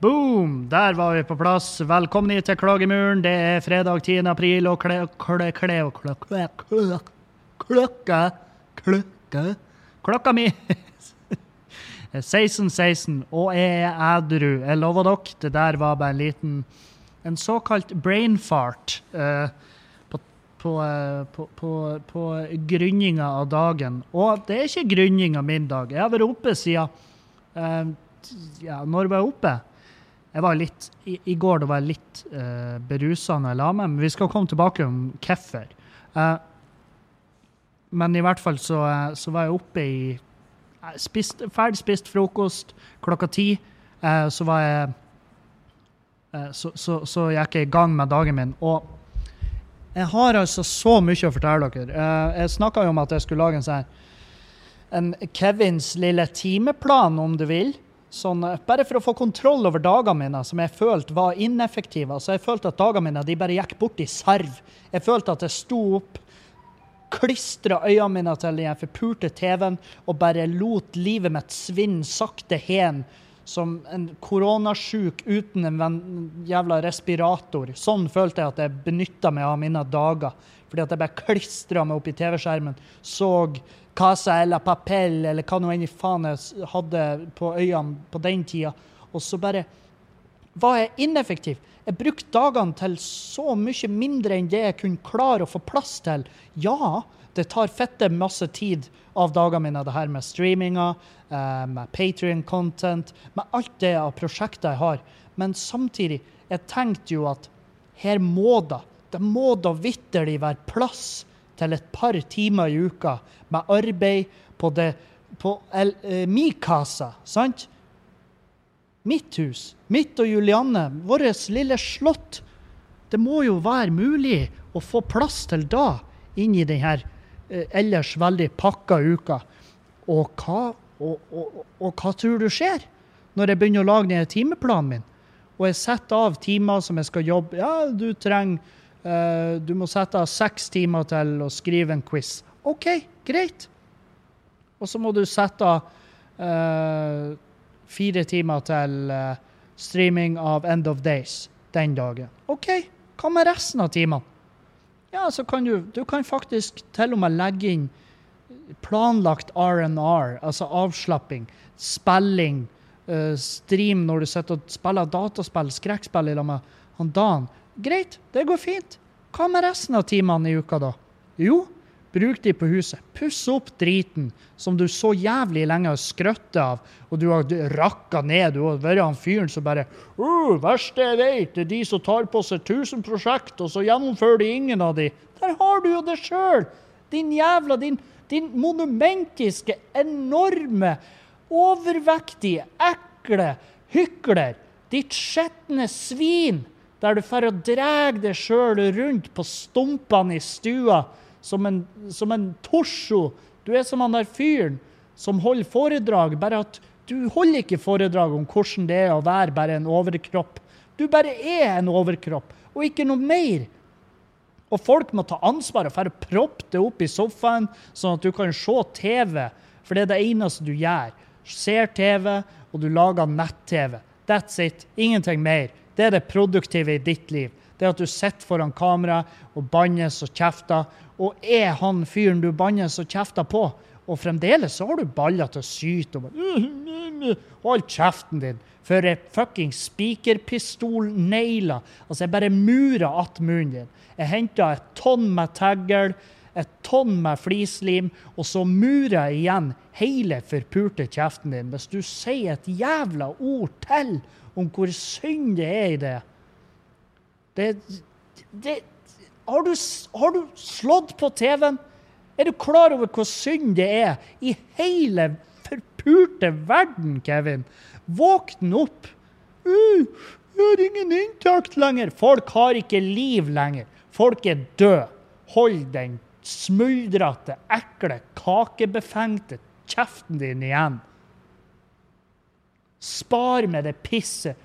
Boom! Der var vi på plass. Velkommen til Klagemuren. Det er fredag 10. april, og kle, kle, kle, kle, kle, kle, klokka Klokka Klokka mi er 16.16, og jeg er edru. Jeg lover dere, det der var bare en liten En såkalt brain fart uh, på, på, på, på, på grunninga av dagen. Og det er ikke grunninga min dag. Jeg har vært oppe siden uh, ja, når var jeg oppe? Jeg var litt, i, I går da var jeg litt uh, berusa når jeg la meg, men vi skal komme tilbake om hvorfor. Uh, men i hvert fall så, uh, så var jeg oppe i spist, Ferdig spist frokost klokka ti. Uh, så var jeg så, så, så gikk jeg i gang med dagen min. Og jeg har altså så mye å fortelle dere. jeg snakka jo om at jeg skulle lage en sånn en Kevins lille timeplan, om du vil. Sånn, bare for å få kontroll over dagene mine, som jeg følte var ineffektive. Altså, jeg følte at dagene mine de bare gikk bort i serv. Jeg følte at jeg sto opp, klistra øynene mine til den forpurte TV-en og bare lot livet mitt svinne sakte hen som en koronasjuk uten en jævla respirator. Sånn følte jeg at jeg benytta meg av mine dager. Fordi at jeg bare klistra meg opp i TV-skjermen, så Casa eller Papel eller hva nå enn faen jeg hadde på øynene på den tida. Og så bare var jeg ineffektiv. Jeg brukte dagene til så mye mindre enn det jeg kunne klare å få plass til. Ja, det tar fette masse tid av dagene mine, det her med streaminga, eh, med Patrion-content, med alt det av prosjekter jeg har. Men samtidig, jeg tenkte jo at her må da, det må da vitterlig være plass til et par timer i uka med arbeid på, det, på El, eh, mi casa, sant? Mitt hus. Mitt og Julianne. Vårt lille slott. Det må jo være mulig å få plass til da, inn i denne eh, ellers veldig pakka uka. Og hva, og, og, og hva tror du skjer når jeg begynner å lage denne timeplanen min? Og jeg setter av timer som jeg skal jobbe Ja, du trenger du må sette av seks timer til å skrive en quiz. OK, greit. Og så må du sette av uh, fire timer til uh, streaming av End of Days den dagen. OK, hva med resten av timene? Ja, så kan du Du kan faktisk til og med legge inn planlagt R&R, altså avslapping, spilling, stream når du sitter og spiller dataspill, skrekkspill i lag med han Dan. Greit, det går fint. Hva med resten av timene i uka, da? Jo, bruk de på huset. Puss opp driten som du så jævlig lenge har skrøtt av, og du har rakka ned. Du har vært han fyren som bare uh, 'Verste jeg vet, er de som tar på seg 1000 prosjekt, og så gjennomfører de ingen av de.' Der har du jo det sjøl! Din jævla din, din monumentiske, enorme, overvektige, ekle hykler. Ditt skjetne svin der du får dra deg sjøl rundt på stumpene i stua som en, som en torso. Du er som han der fyren som holder foredrag, bare at du holder ikke foredrag om hvordan det er å være bare en overkropp. Du bare er en overkropp, og ikke noe mer. Og folk må ta ansvar for å proppe det opp i sofaen, sånn at du kan se TV. For det er det eneste du gjør. Ser TV, og du lager nett-TV. That's it. Ingenting mer. Det er det produktive i ditt liv. Det er at du sitter foran kamera og bannes og kjefter. Og er han fyren du bannes og kjefter på, og fremdeles så har du baller til å syte og Hold kjeften din! For ei fucking spikerpistol-negler. Altså, jeg bare murer att munnen din. Jeg henter et tonn med taggel, et tonn med flislim, og så murer jeg igjen hele forpurte kjeften din hvis du sier et jævla ord til om hvor synd det er i det. det, det har, du, har du slått på TV-en? Er du klar over hvor synd det er i hele forpurte verden, Kevin? Våkn opp! Uh, jeg har ingen inntakt lenger. Folk har ikke liv lenger. Folk er døde. Hold den smuldrete, ekle, kakebefengte kjeften din igjen. Spar med det pisset.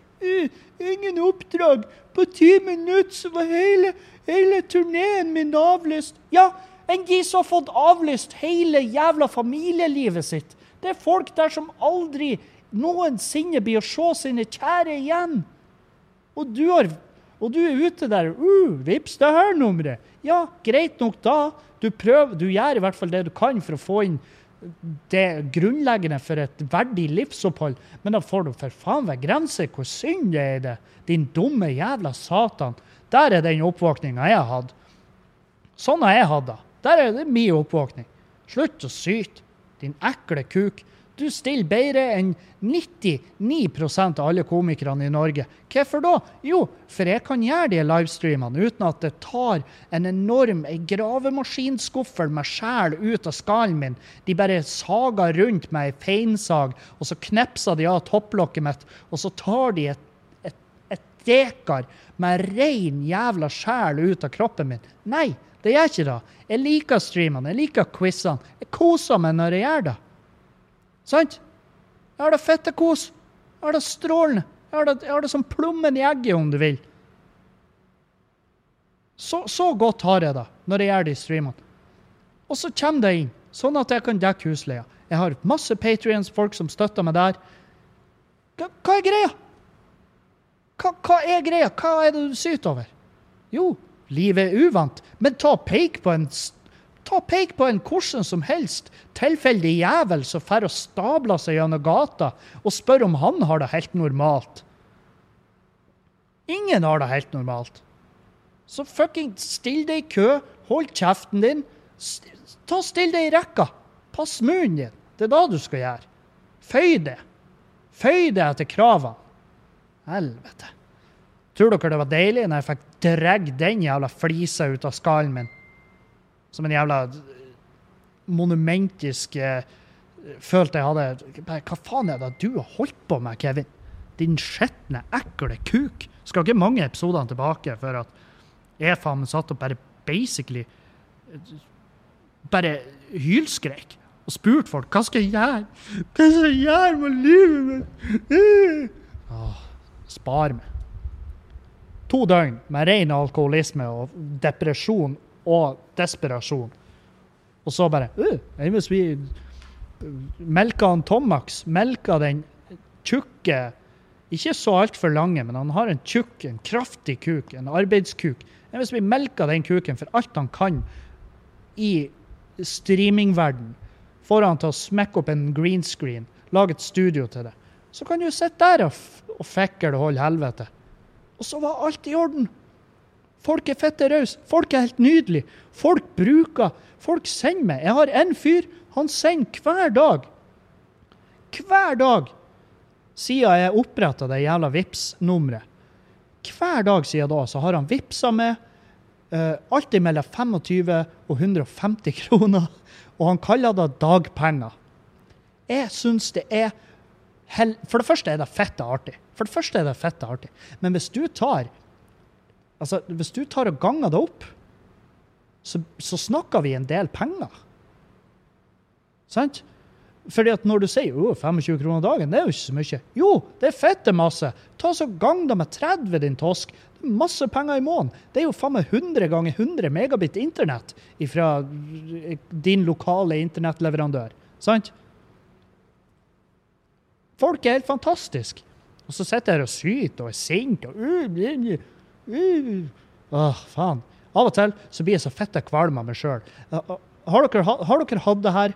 Ingen oppdrag. På ti minutter så var hele, hele turneen min avlyst. Ja, de som har fått avlyst hele jævla familielivet sitt. Det er folk der som aldri noensinne blir å se sine kjære igjen. Og du, har, og du er ute der uh, Vips det her nummeret. Ja, greit nok da. Du, prøver, du gjør i hvert fall det du kan for å få inn det grunnleggende for et verdig livsopphold. Men da får du for faen ved grenser hvor synd det er i det. Din dumme jævla satan. Der er den oppvåkninga jeg har hatt. Sånn har jeg hatt det. Der er det min oppvåkning. Slutt å syte, din ekle kuk. Du stiller bedre enn 99 av alle komikerne i Norge. Hvorfor da? Jo, for jeg kan gjøre de livestreamene uten at det tar en enorm gravemaskinskuffel med sjel ut av skallen min. De bare sager rundt med ei feinsag, og så knepser de av topplokket mitt, og så tar de et, dekar med rein jævla sjel ut av kroppen min. Nei, det gjør ikke det. Jeg liker streamene, jeg liker quizene. Jeg koser meg når jeg gjør det. Sant? Jeg har det fettekos. Jeg har det strålende. Jeg har det, jeg har det som plommen i egget, om du vil. Så, så, godt har jeg det når jeg gjør det i streamene. Og så kommer det inn, sånn at jeg kan dekke husleia. Jeg har masse Patrions, folk som støtter meg der. Hva, hva er greia? Hva, hva, er greia? Hva er det du syter over? Jo, livet er uvant. Men ta peik på en Ta Pek på en hvordan som helst tilfeldig jævel som drar og stabler seg gjennom gata og spør om han har det helt normalt. Ingen har det helt normalt. Så fucking still deg i kø, hold kjeften din. Ta Still deg i rekka. Pass munnen din. Det er da du skal gjøre. Føy det. Føy det etter kravene. Helvete. Tror dere det var deilig når jeg fikk dratt den jævla flisa ut av skallen min? Som en jævla monumentisk eh, Følte jeg hadde Hva faen er det du har holdt på med, Kevin? Din skitne, ekle kuk. Skal ikke mange episoder tilbake for at jeg faen meg satt og bare basically Bare hylskrek og spurte folk hva skal jeg gjøre. Hva skal jeg gjøre med livet mitt? Åh, spar meg. To døgn med ren alkoholisme og depresjon og desperasjon. Og så bare Hvis vi melka han Tomax, melka den tjukke Ikke så altfor lange, men han har en tjukk, en kraftig kuk, en arbeidskuk. Hvis vi melker den kuken for alt han kan i streamingverden, får han til å smekke opp en green screen, lage et studio til det, så kan du sitte der og, og fikle og holde helvete. Og så var alt i orden. Folk er fette rause. Folk er helt nydelige. Folk bruker Folk sender meg. Jeg har en fyr, han sender hver dag. Hver dag siden jeg oppretta det jævla vips nummeret Hver dag siden da så har han vippsa meg uh, alltid mellom 25 og 150 kroner. Og han kaller det dagpenger. Jeg syns det er For det første er det fette artig. For det første er det fette artig. Men hvis du tar Altså, hvis du tar og ganger det opp, så, så snakker vi en del penger. Sant? Fordi at når du sier 25 kroner dagen, det er jo ikke så mye. Jo, det er fette masse. Ta så Gang det med 30, din tosk. Det er masse penger i måneden. Det er jo faen meg 100 ganger 100 megabit internett fra din lokale internettleverandør. Sant? Folk er helt fantastiske. Og så sitter jeg her og syter og er sint og uh, Uh, åh, faen. Av og til så blir jeg så fette kvalm av meg sjøl. Uh, har, dere, har dere hatt det her?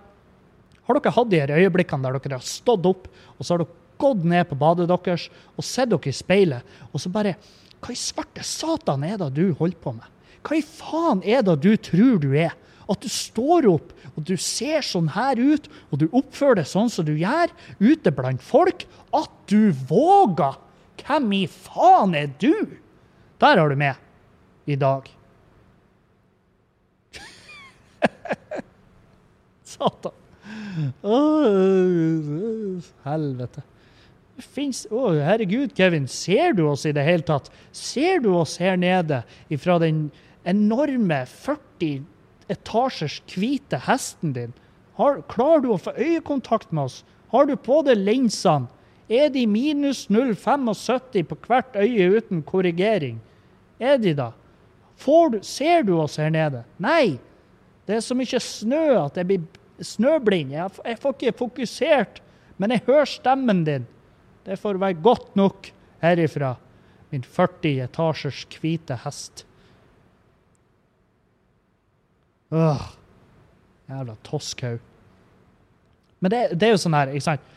Har dere hatt de her øyeblikkene der dere har stått opp, og så har dere gått ned på badet deres og sett dere i speilet, og så bare Hva i svarte satan er det du holder på med? Hva i faen er det du tror du er? At du står opp og du ser sånn her ut, og du oppfører deg sånn som du gjør ute blant folk. At du våger! Hvem i faen er du? Der har du med i dag. Satan. Oh, helvete. Fins Å, oh, herregud, Kevin. Ser du oss i det hele tatt? Ser du oss her nede ifra den enorme 40 etasjers hvite hesten din? Har, klarer du å få øyekontakt med oss? Har du på deg linsene? Er de minus 0,75 på hvert øye uten korrigering? Er de da? Du, ser du oss her nede? Nei. Det er så mye snø at jeg blir snøblind. Jeg, jeg får ikke fokusert, men jeg hører stemmen din. Det får være godt nok herifra. Min 40 etasjers hvite hest. Åh, jævla toskhaug. Men det, det, er jo sånn her, ikke sant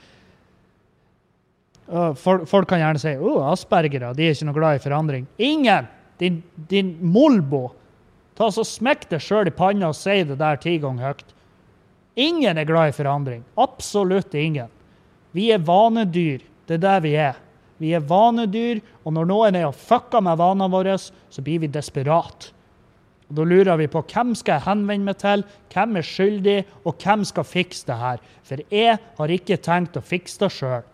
folk, folk, kan gjerne si oh, aspergere de er ikke noe glad i forandring. Ingen! Din, din molbo! Ta så Smekk deg sjøl i panna og si det der ti ganger høyt. Ingen er glad i forandring. Absolutt ingen. Vi er vanedyr. Det er det vi er. Vi er vanedyr, og når noen er og fucker med vanene våre, så blir vi desperat. Og Da lurer vi på hvem skal jeg henvende meg til, hvem er skyldig, og hvem skal fikse det her? For jeg har ikke tenkt å fikse det sjøl.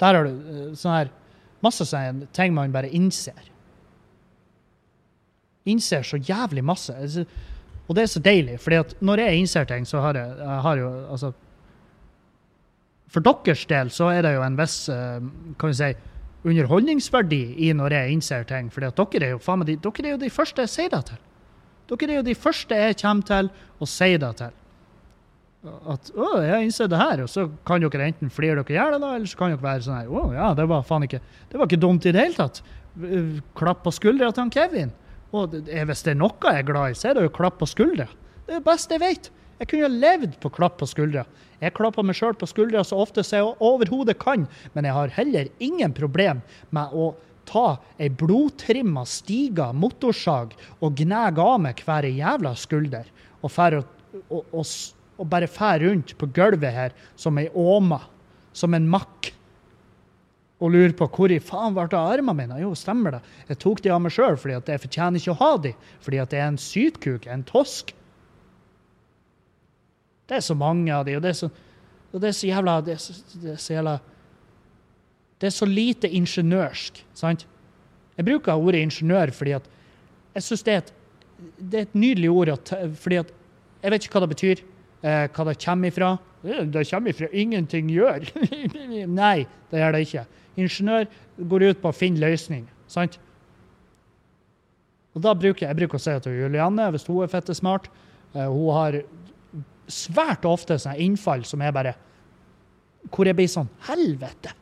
Der har du eh, sånn her, masse sånne ting man bare innser. Innser så jævlig masse. Altså, og det er så deilig, fordi at når jeg innser ting, så har jeg, jeg har jo altså For deres del så er det jo en viss eh, kan vi si, underholdningsverdi i når jeg innser ting. For dere er jo faen meg de, dere er jo de første jeg sier det til. Dere er jo de første jeg kommer til å si det til. At 'Å, jeg innser det her', og så kan dere enten flire dere i hjel, eller så kan dere være sånn her 'Å ja, det var faen ikke Det var ikke dumt i det hele tatt'. Klapp på skuldra til han Kevin. Og hvis det er noe jeg er glad i, så er det jo klapp på skuldra. Det er det beste jeg vet. Jeg kunne jo levd på klapp på skuldra. Jeg klapper meg sjøl på skuldra så ofte som jeg overhodet kan, men jeg har heller ingen problem med å ta ei blodtrimma stiga motorsag og gnage av meg hver jævla skulder, og, og, og, og bare fær rundt på gulvet her som ei åma, som en makk og lurer på hvor i faen ble det av armene mine. Jo, stemmer det. Jeg tok de av meg sjøl fordi jeg fortjener ikke å ha de, fordi at det er en sytkuk, en tosk. Det er så mange av de, og det er så, og det er så jævla det er så, det er så jævla Det er så lite ingeniørsk, sant? Jeg bruker ordet ingeniør fordi at jeg syns det, det, er et nydelig ord at, fordi at jeg vet ikke hva det betyr, eh, hva det kommer ifra. Det kommer ifra ingenting gjør. Nei, det gjør det ikke. Ingeniør går ut på å finne løsning. sant? Og da bruker Jeg bruker å si til Julianne, hvis hun er fette smart eh, Hun har svært ofte sånne innfall som er bare Hvor jeg blir sånn Helvete!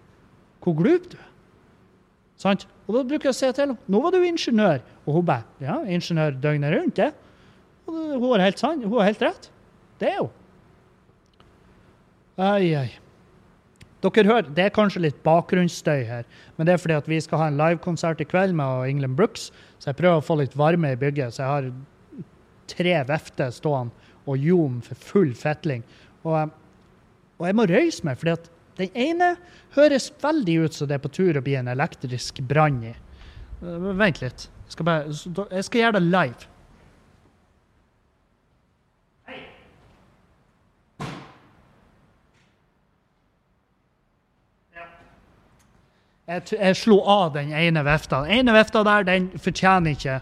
Hvor glup du er. Sant? Og da bruker jeg å si til henne Nå var du ingeniør. Og hun bare Ja, ingeniør døgnet rundt, det. Og hun har helt, sant, hun har helt rett. Det er jo... Ai, ai. Dere hører, Det er kanskje litt bakgrunnsstøy her, men det er fordi at vi skal ha en livekonsert i kveld med England Brooks, så jeg prøver å få litt varme i bygget. Så jeg har tre vefter stående og ljom for full fetling. Og, og, jeg må røyse meg, for den ene høres veldig ut som det er på tur å bli en elektrisk brann i. Uh, vent litt. Jeg skal, bare, jeg skal gjøre det live. Jeg, jeg, slo av den ene vifta. Den ene vifta der, den fortjener ikke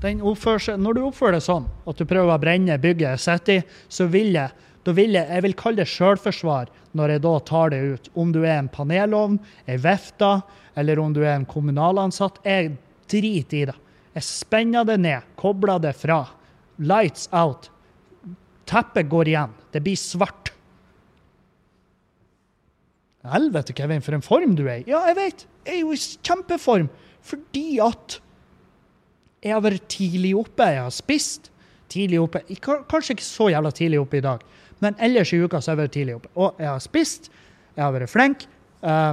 seg, Når du oppfører deg sånn at du prøver å brenne bygget jeg sitter i, så vil jeg da vil jeg, jeg vil kalle det sjølforsvar når jeg da tar det ut. Om du er en panelovn, ei vifte eller om du er en kommunalansatt. Jeg driter i det. Jeg spenner det ned, kobler det fra. Lights out. Teppet går igjen. Det blir svart. Helvete, Kevin, for en form du er i. Ja, jeg vet. Jeg er jo i kjempeform fordi at jeg har vært tidlig oppe. Jeg har spist tidlig oppe. Kanskje ikke så jævla tidlig oppe i dag, men ellers i uka så har jeg vært tidlig oppe. Og jeg har spist, jeg har vært flink, uh,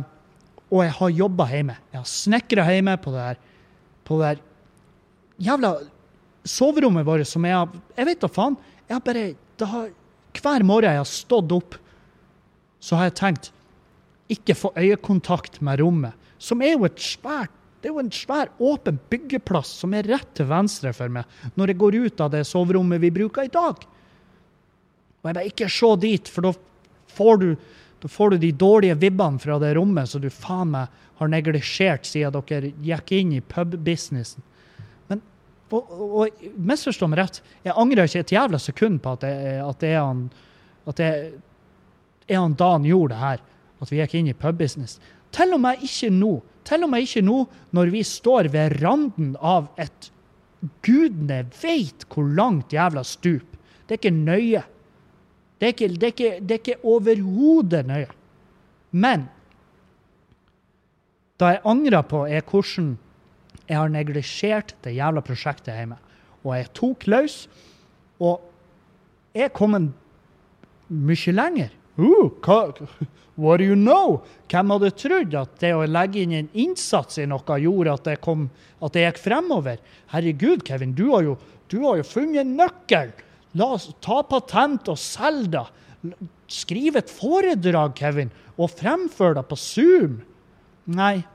og jeg har jobba hjemme. Jeg har snekra hjemme på det her på det her jævla soverommet vårt som jeg har Jeg vet da faen. Jeg har bare har, Hver morgen jeg har stått opp, så har jeg tenkt ikke få øyekontakt med rommet, som er jo et svært det er jo en svær, åpen byggeplass som er rett til venstre for meg når jeg går ut av det soverommet vi bruker i dag. Og jeg bare ikke se dit, for da får du, da får du de dårlige vibbene fra det rommet som du faen meg har neglisjert siden dere gikk inn i pubbusinessen. Men og, og, misforstå meg rett, jeg angrer ikke et jævla sekund på at det, at det er han at det er han Dan gjorde det her at vi gikk inn i pubbusiness. Til og med ikke nå. Til og med ikke nå når vi står ved randen av et gudene veit hvor langt jævla stup. Det er ikke nøye. Det er ikke, ikke, ikke overhodet nøye. Men det jeg angrer på, er hvordan jeg har neglisjert det jævla prosjektet hjemme. Og jeg tok løs, og jeg er kommet mye lenger. Hva, what do you know? Hvem hadde trodd at det å legge inn en innsats i noe gjorde at det, kom, at det gikk fremover? Herregud, Kevin, du har jo, du har jo funnet en nøkkel! La oss ta patent og selge det. Skriv et foredrag, Kevin, og fremfør det på Zoom. Nei.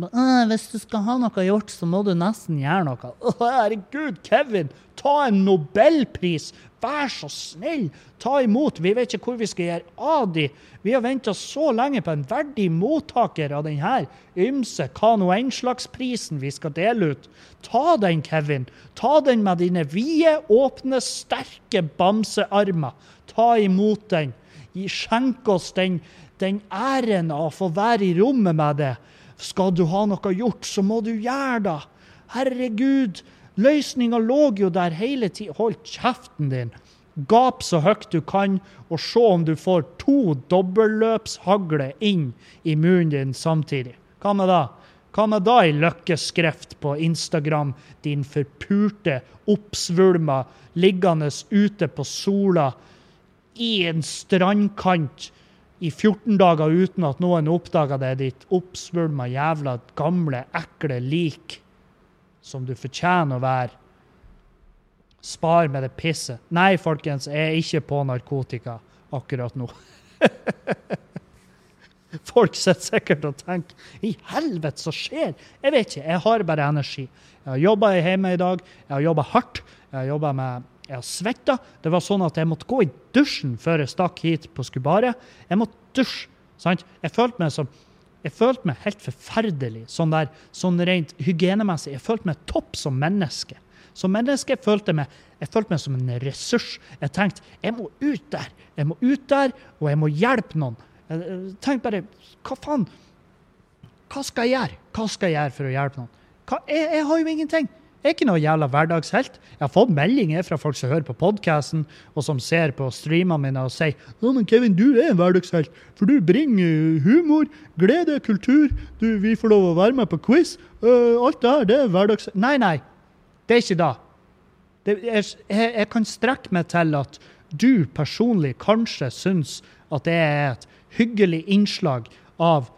Men, hvis du skal ha noe gjort, så må du nesten gjøre noe. Å, herregud, Kevin, ta en nobelpris! Vær så snill, ta imot. Vi vet ikke hvor vi skal gjøre av de. Vi har venta så lenge på en verdig mottaker av denne ymse kano-en-slagsprisen vi skal dele ut. Ta den, Kevin. Ta den med dine vide, åpne, sterke bamsearmer. Ta imot den. Skjenk oss den, den æren av å få være i rommet med det. Skal du ha noe gjort, så må du gjøre det. Herregud, løsninga lå jo der hele tida. Hold kjeften din. Gap så høyt du kan, og se om du får to dobbelløpshagler inn i munnen din samtidig. Hva med da? Hva med da i løkkeskreft på Instagram, din forpurte, oppsvulma, liggende ute på sola i en strandkant i 14 dager uten at noen oppdaga det, ditt oppsvulma, jævla, gamle, ekle lik som du fortjener å være. Spar med det pisset. Nei, folkens, jeg er ikke på narkotika akkurat nå. Folk sitter sikkert og tenker I helvete, så skjer? Jeg vet ikke. Jeg har bare energi. Jeg har jobba hjemme i dag. Jeg har jobba hardt. Jeg har jobba med jeg har svetta. Det var sånn at jeg måtte gå i dusjen før jeg stakk hit på Skubaret. Jeg måtte dusje. sant? Jeg følte meg som jeg følte meg helt forferdelig, sånn, der, sånn rent hygienemessig. Jeg følte meg topp som menneske. Som menneske følte meg, jeg følte meg som en ressurs. Jeg tenkte jeg må ut der, jeg må ut der, og jeg må hjelpe noen. Jeg tenkte bare hva faen? Hva skal jeg gjøre? Hva skal jeg gjøre for å hjelpe noen? Hva, jeg, jeg har jo ingenting. Jeg er ikke noe jævla hverdagshelt. Jeg har fått meldinger fra folk som hører på podkasten, og som ser på streamene mine og sier ja, men Kevin, du er en hverdagshelt, for du bringer humor, glede, kultur, du, vi får lov å være med på quiz. Uh, alt det her, det er hverdagshelt. Nei, nei. Det er ikke da. Det er, jeg, jeg kan strekke meg til at du personlig kanskje syns at det er et hyggelig innslag av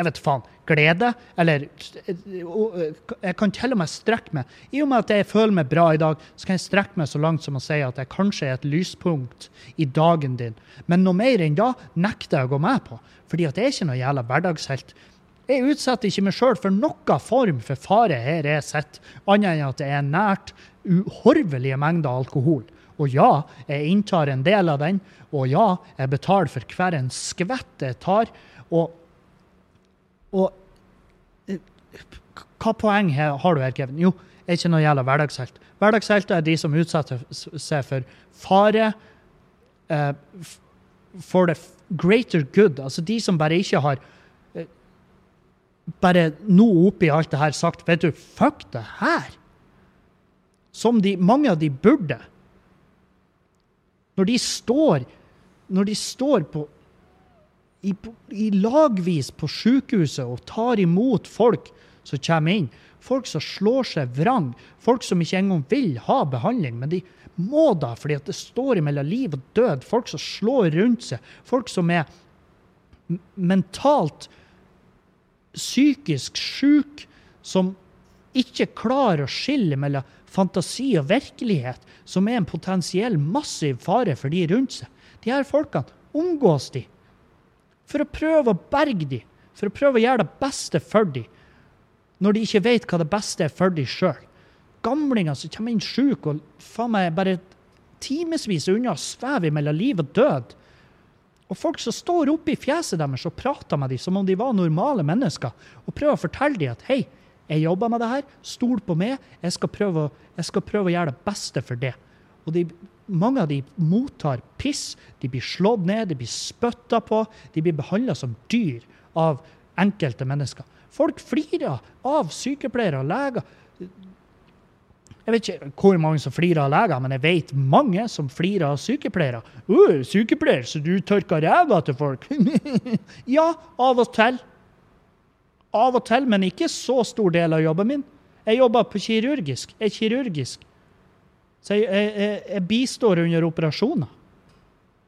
jeg vet faen, glede. Eller jeg kan til og med strekke meg. I og med at jeg føler meg bra i dag, så kan jeg strekke meg så langt som å si at jeg kanskje er et lyspunkt i dagen din. Men noe mer enn da nekter jeg å gå med på. Fordi at jeg er ikke noe jævla hverdagshelt. Jeg utsetter ikke meg sjøl for noen form for fare her jeg sitter, annet enn at det er nært uhorvelige mengder alkohol. Og ja, jeg inntar en del av den. Og ja, jeg betaler for hver en skvett jeg tar. Og, og hva poeng har du her, Kevin? Jo, er ikke noe gjelder hverdagshelt. Hverdagshelter er de som utsetter seg for fare uh, for the greater good. Altså de som bare ikke har uh, bare nå oppi alt det her sagt Vet du, fuck det her! Som de, mange av de burde. Når de står, når de står på i, i lagvis på sykehuset og tar imot folk som kommer inn. Folk som slår seg vrang. Folk som ikke engang vil ha behandling, men de må da fordi det står mellom liv og død. Folk som slår rundt seg. Folk som er mentalt psykisk syke, som ikke klarer å skille mellom fantasi og virkelighet, som er en potensiell massiv fare for de rundt seg. De her folkene omgås de for å prøve å berge dem, for å prøve å gjøre det beste for dem, når de ikke vet hva det beste er for dem sjøl. Gamlinger som kommer inn sjuke og faen meg bare timevis unna svever sveve mellom liv og død. Og folk som står oppe i fjeset deres og prater med dem som om de var normale mennesker, og prøver å fortelle dem at hei, jeg jobber med det her, stol på meg, jeg skal, prøve, jeg skal prøve å gjøre det beste for det. Og de mange av de mottar piss, de blir slått ned, de blir spytta på, de blir behandla som dyr av enkelte mennesker. Folk flirer av sykepleiere og leger. Jeg vet ikke hvor mange som flirer av leger, men jeg vet mange som flirer av sykepleiere. «Å, sykepleier, så du tørker ræva til folk? ja, av og til. Av og til, men ikke så stor del av jobben min. Jeg jobber på kirurgisk. Jeg er kirurgisk. Så jeg, jeg, jeg, bistår under operasjoner.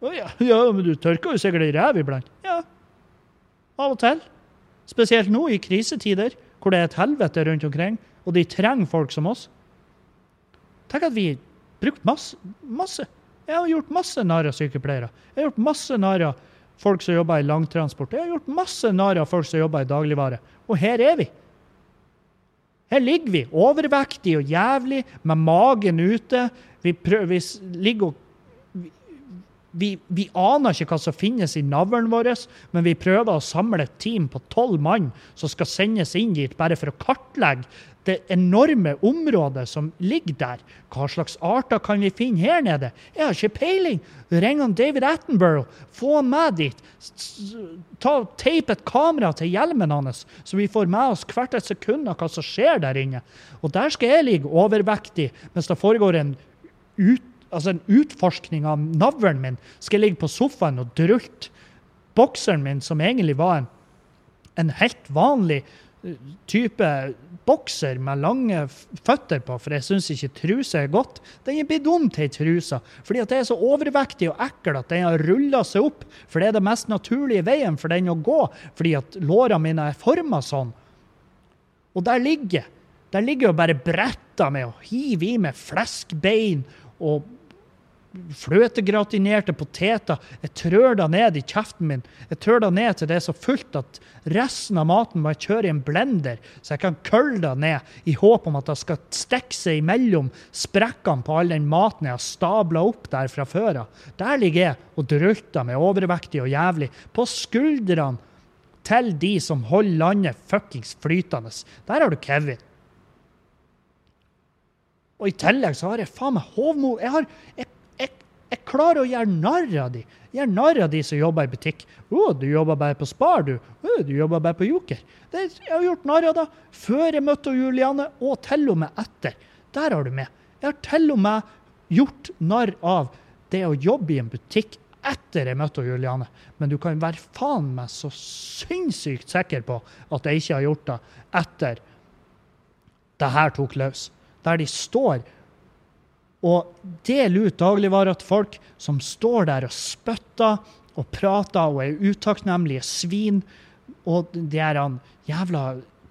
Å ja, ja, men du tørker jo sikkert ei ræv iblant. Ja, av og til. Spesielt nå i krisetider, hvor det er et helvete rundt omkring, og de trenger folk som oss. Tenk at vi har brukt masse, masse. Jeg har gjort masse narr av sykepleiere. Jeg har gjort masse narr av folk som jobber i langtransport. Jeg har gjort masse narr av folk som jobber i dagligvare. Og her er vi. Her ligger vi, overvektige og jævlig, med magen ute. Vi, prøver, vi ligger og vi, vi, aner ikke hva som finnes i navlen vår, men vi prøver å samle et team på tolv mann som skal sendes inn dit bare for å kartlegge det enorme området som ligger der. Hva slags arter kan vi finne her nede? Jeg har ikke peiling. Ring han David Attenborough. Få han med dit. Ta, Teip et kamera til hjelmen hans, så vi får med oss hvert et sekund av hva som skjer der inne. Og der skal jeg ligge overvektig mens det foregår en ut altså en utforskning av navlen min, skal jeg ligge på sofaen og drulte bokseren min, som egentlig var en, en helt vanlig eh, type bokser med lange føtter på, for jeg syns ikke truse er godt. Den er blitt om til ei truse, fordi at det er så overvektig og ekkel at den har rulla seg opp. For det er det mest naturlige veien for den å gå, fordi at lårene mine er forma sånn. Og der ligger der ligger jo bare bretta med å hive i meg fleskbein og fløtegratinerte poteter. Jeg trør det ned i kjeften min. Jeg trør det ned til det er så fullt at resten av maten må jeg kjøre i en blender, så jeg kan kølle det ned i håp om at det skal stikke seg imellom sprekkene på all den maten jeg har stabla opp der fra før av. Der ligger jeg og drulter meg overvektig og jævlig på skuldrene til de som holder landet fuckings flytende. Der har du Kevin. Og i tillegg så har jeg faen meg hovmor, Jeg, har, jeg jeg klarer å gjøre narr av de. Gjøre narr av de som jobber i butikk. 'Å, du jobber bare på Spar, du. Å, du jobber bare på Joker.' Det, jeg har gjort narr av det før jeg møtte Juliane, og til og med etter. Der har du med. Jeg har til og med gjort narr av det å jobbe i en butikk etter jeg møtte Juliane. Men du kan være faen meg så sinnssykt sikker på at jeg ikke har gjort det etter det her tok løs. Der de står og dele ut dagligvarer til folk som står der og spytter og prater og er utakknemlige svin. Og de her jævla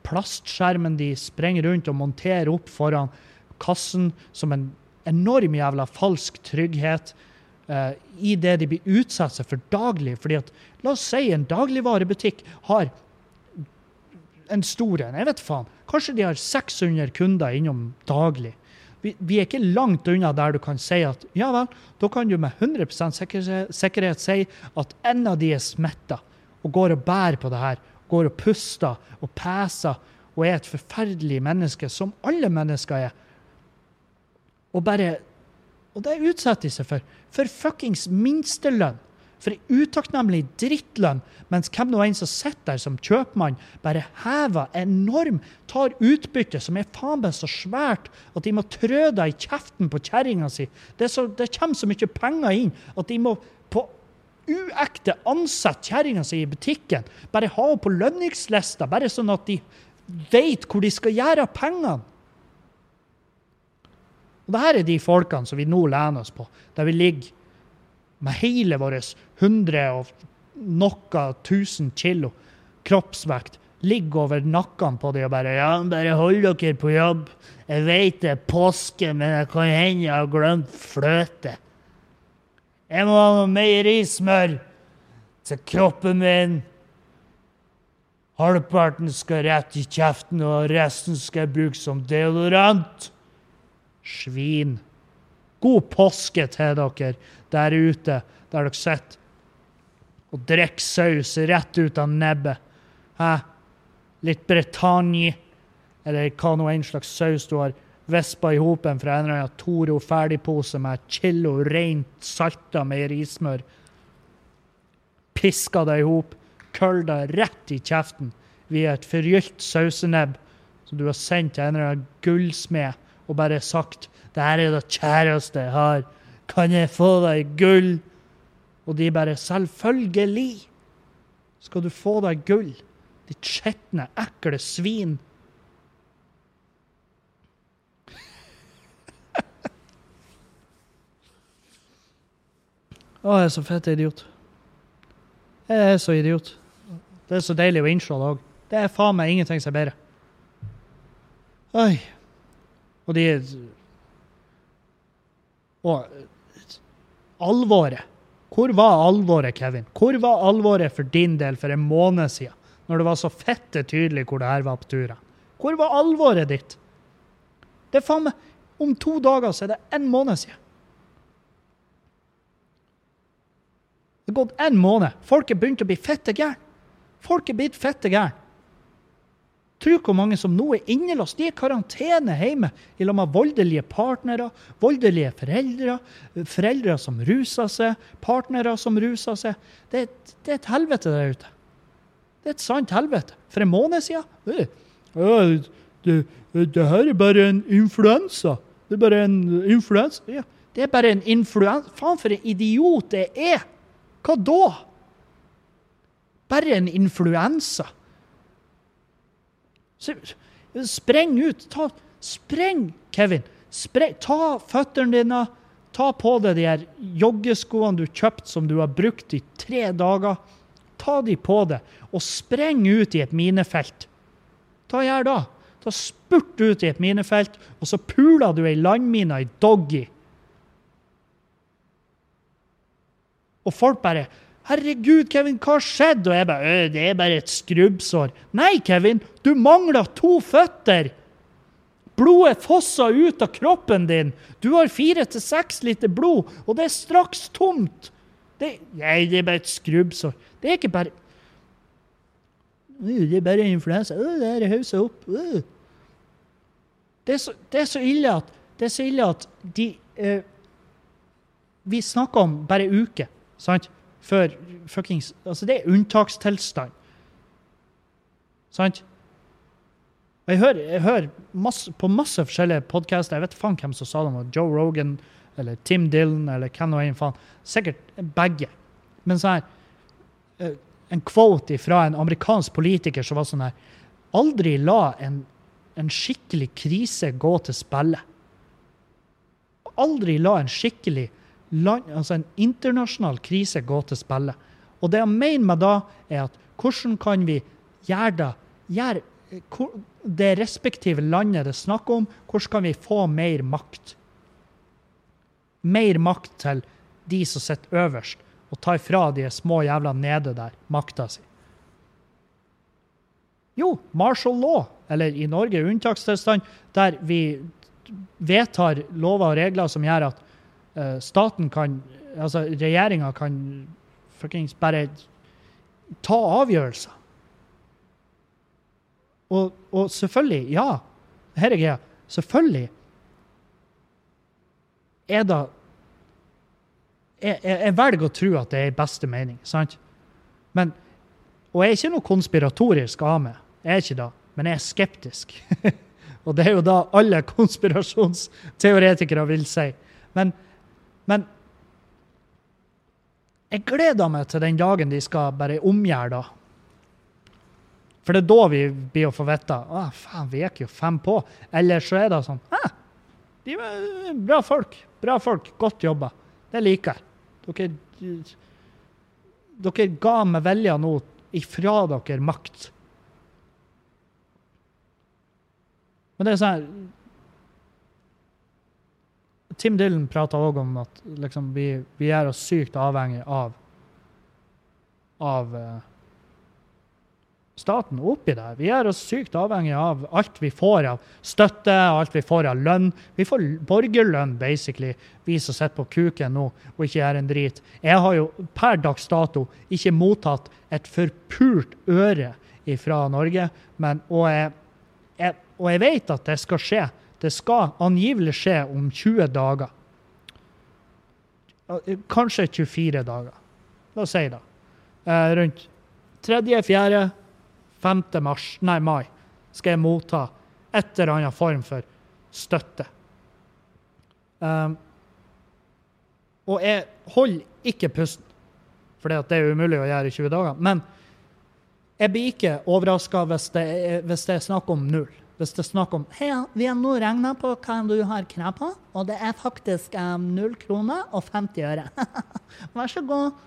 plastskjermen de sprenger rundt og monterer opp foran kassen som en enorm jævla falsk trygghet uh, i det de blir utsatt for daglig. Fordi at, La oss si en dagligvarebutikk har en stor en. Jeg vet faen. Kanskje de har 600 kunder innom daglig vi, vi, er ikke langt unna der du kan si at ja vel, da kan du med 100 sikkerhet, sikkerhet si at en av de er smitta og går og bærer på det her. Går og puster og peser og er et forferdelig menneske, som alle mennesker er. Og bare Og det utsetter de seg for. For fuckings minstelønn for ei utakknemlig drittlønn, mens hvem nå enn som sitter der som kjøpmann, bare hever enorm, tar utbytte som er faen meg så svært at de må trø deg i kjeften på kjerringa si. Det, så, det kommer så mye penger inn at de må på uekte ansette kjerringa si i butikken. Bare ha henne på lønningslista, bare sånn at de vet hvor de skal gjøre av pengene. Og det her er de folkene som vi nå lener oss på, der vi ligger med hele vår 100 og noe tusen kilo kroppsvekt ligger over nakken på dem og bare Ja, bare hold dere på jobb. Jeg vet det er påske, men det kan hende jeg har glemt fløte. Jeg må ha noe meierismør til kroppen min. Halvparten skal rett i kjeften, og resten skal jeg bruke som deodorant. Svin. God påske til dere der ute, der dere sitter og drikker saus rett ut av nebbet. Hæ? Litt Bretagne, eller hva nå en slags saus du har vispa i hopen fra en eller annen Toro ferdigpose med et kilo rent salta meierismør. Piska det i hop, køll det rett i kjeften via et forgylt sausenebb som du har sendt til en eller annen gullsmed og bare sagt 'Det her er det kjæreste jeg har. Kan jeg få deg gull?' Og de bare 'Selvfølgelig skal du få deg gull, ditt skitne, ekle svin'. Å, jeg er så fett idiot. Jeg er så idiot. Det er så deilig å innse det òg. Det er faen meg ingenting som er bedre. Oi. Og de Og alvoret. Hvor var alvoret, Kevin? Hvor var alvoret for din del for en måned siden? Når det var så fette tydelig hvor det her var på turen? Hvor var alvoret ditt? Det er faen meg Om to dager så er det en måned siden. Det er gått en måned. Folk er begynt å bli fette gærne. Folk er blitt fette gærne. Tro hvor mange som nå er innelåst. De er i karantene hjemme i lag med voldelige partnere, voldelige foreldre, foreldre som ruser seg, partnere som ruser seg. Det, det er et helvete der ute. Det er et sant helvete. For en måned siden øh, det, det her er bare en influensa. Det er bare en influensa. Ja, det er bare en influensa. Faen, for en idiot jeg er! Hva da? Bare en influensa. Spreng ut. Ta, spreng, Kevin. Spreng, ta føttene dine. Ta på deg de her joggeskoene du kjøpte som du har brukt i tre dager. Ta de på deg, og spreng ut i et minefelt. Hva gjør da? Da spurt ut i et minefelt, og så puler du ei landmine i doggy. Og folk bare 'Herregud, Kevin, hva skjedde?' Og jeg bare «Øh, 'Det er bare et skrubbsår'. Nei, Kevin, du mangler to føtter! Blodet fosser ut av kroppen din. Du har fire til seks liter blod, og det er straks tomt. Det, nei, det er bare et skrubbsår. Det er ikke bare «Øh, Det er bare influensa. Det er haussa opp. Det, er så, det er så ille at det er så ille at de eh, Vi snakker om bare uker, sant? Før fuckings Altså, det er unntakstilstand. Sant? Jeg hører, jeg hører masse, på masse forskjellige podcaster, jeg vet faen hvem som sa det, om Joe Rogan eller Tim Dylan eller hvem nå enn. Sikkert begge. Men sånn her eh, En quote fra en amerikansk politiker som var sånn her Aldri la en, en skikkelig krise gå til spille. Aldri la en skikkelig land, altså en internasjonal krise gå til spille. Og det jeg mener med da, er at hvordan kan vi gjøre det gjøre, det respektive landet det er snakk om, hvordan kan vi få mer makt? Mer makt til de som sitter øverst, og ta ifra de små jævla nede der makta si. Jo, martial law, eller i Norge unntakstilstand, der vi vedtar lover og regler som gjør at eh, staten kan Altså regjeringa kan fuckings bare ta avgjørelser. Og, og selvfølgelig, ja, her er greia. Selvfølgelig er det jeg, jeg, jeg velger å tro at det er i beste mening, sant? Men, og jeg er ikke noe konspiratorisk av meg. Jeg er ikke det. Men jeg er skeptisk. og det er jo da alle konspirasjonsteoretikere vil si. Men, men jeg gleder meg til den dagen de skal bare omgjøre det. For det er da vi blir å få vite ah, faen, vi gikk jo fem på. Eller så er det sånn ah, de er Bra folk. Bra folk. Godt jobba. Det liker jeg. Dere, dere ga med vilje nå ifra dere makt. Men det er sånn Tim Dylan prata òg om at liksom, vi, vi er oss sykt avhengig av av uh, staten oppi det. Vi er oss sykt avhengig av alt vi får av støtte, alt vi får av lønn. Vi får borgerlønn, basically, vi som sitter på kuken nå og ikke gjør en drit. Jeg har jo per dags dato ikke mottatt et forpult øre fra Norge, men, og, jeg, jeg, og jeg vet at det skal skje. Det skal angivelig skje om 20 dager. Kanskje 24 dager. La oss si det. Eh, rundt 3., 4., 5. mars, nei, mai skal jeg motta et eller annet form for støtte. Um, og jeg holder ikke pusten, for det er umulig å gjøre i 20 dager. Men jeg blir ikke overraska hvis, hvis, det er snakk om null. Hvis det er snakk om Hei, vi har nå regna på hva du har krav på, og det er faktisk um, kroner og 50 øre. Vær så god.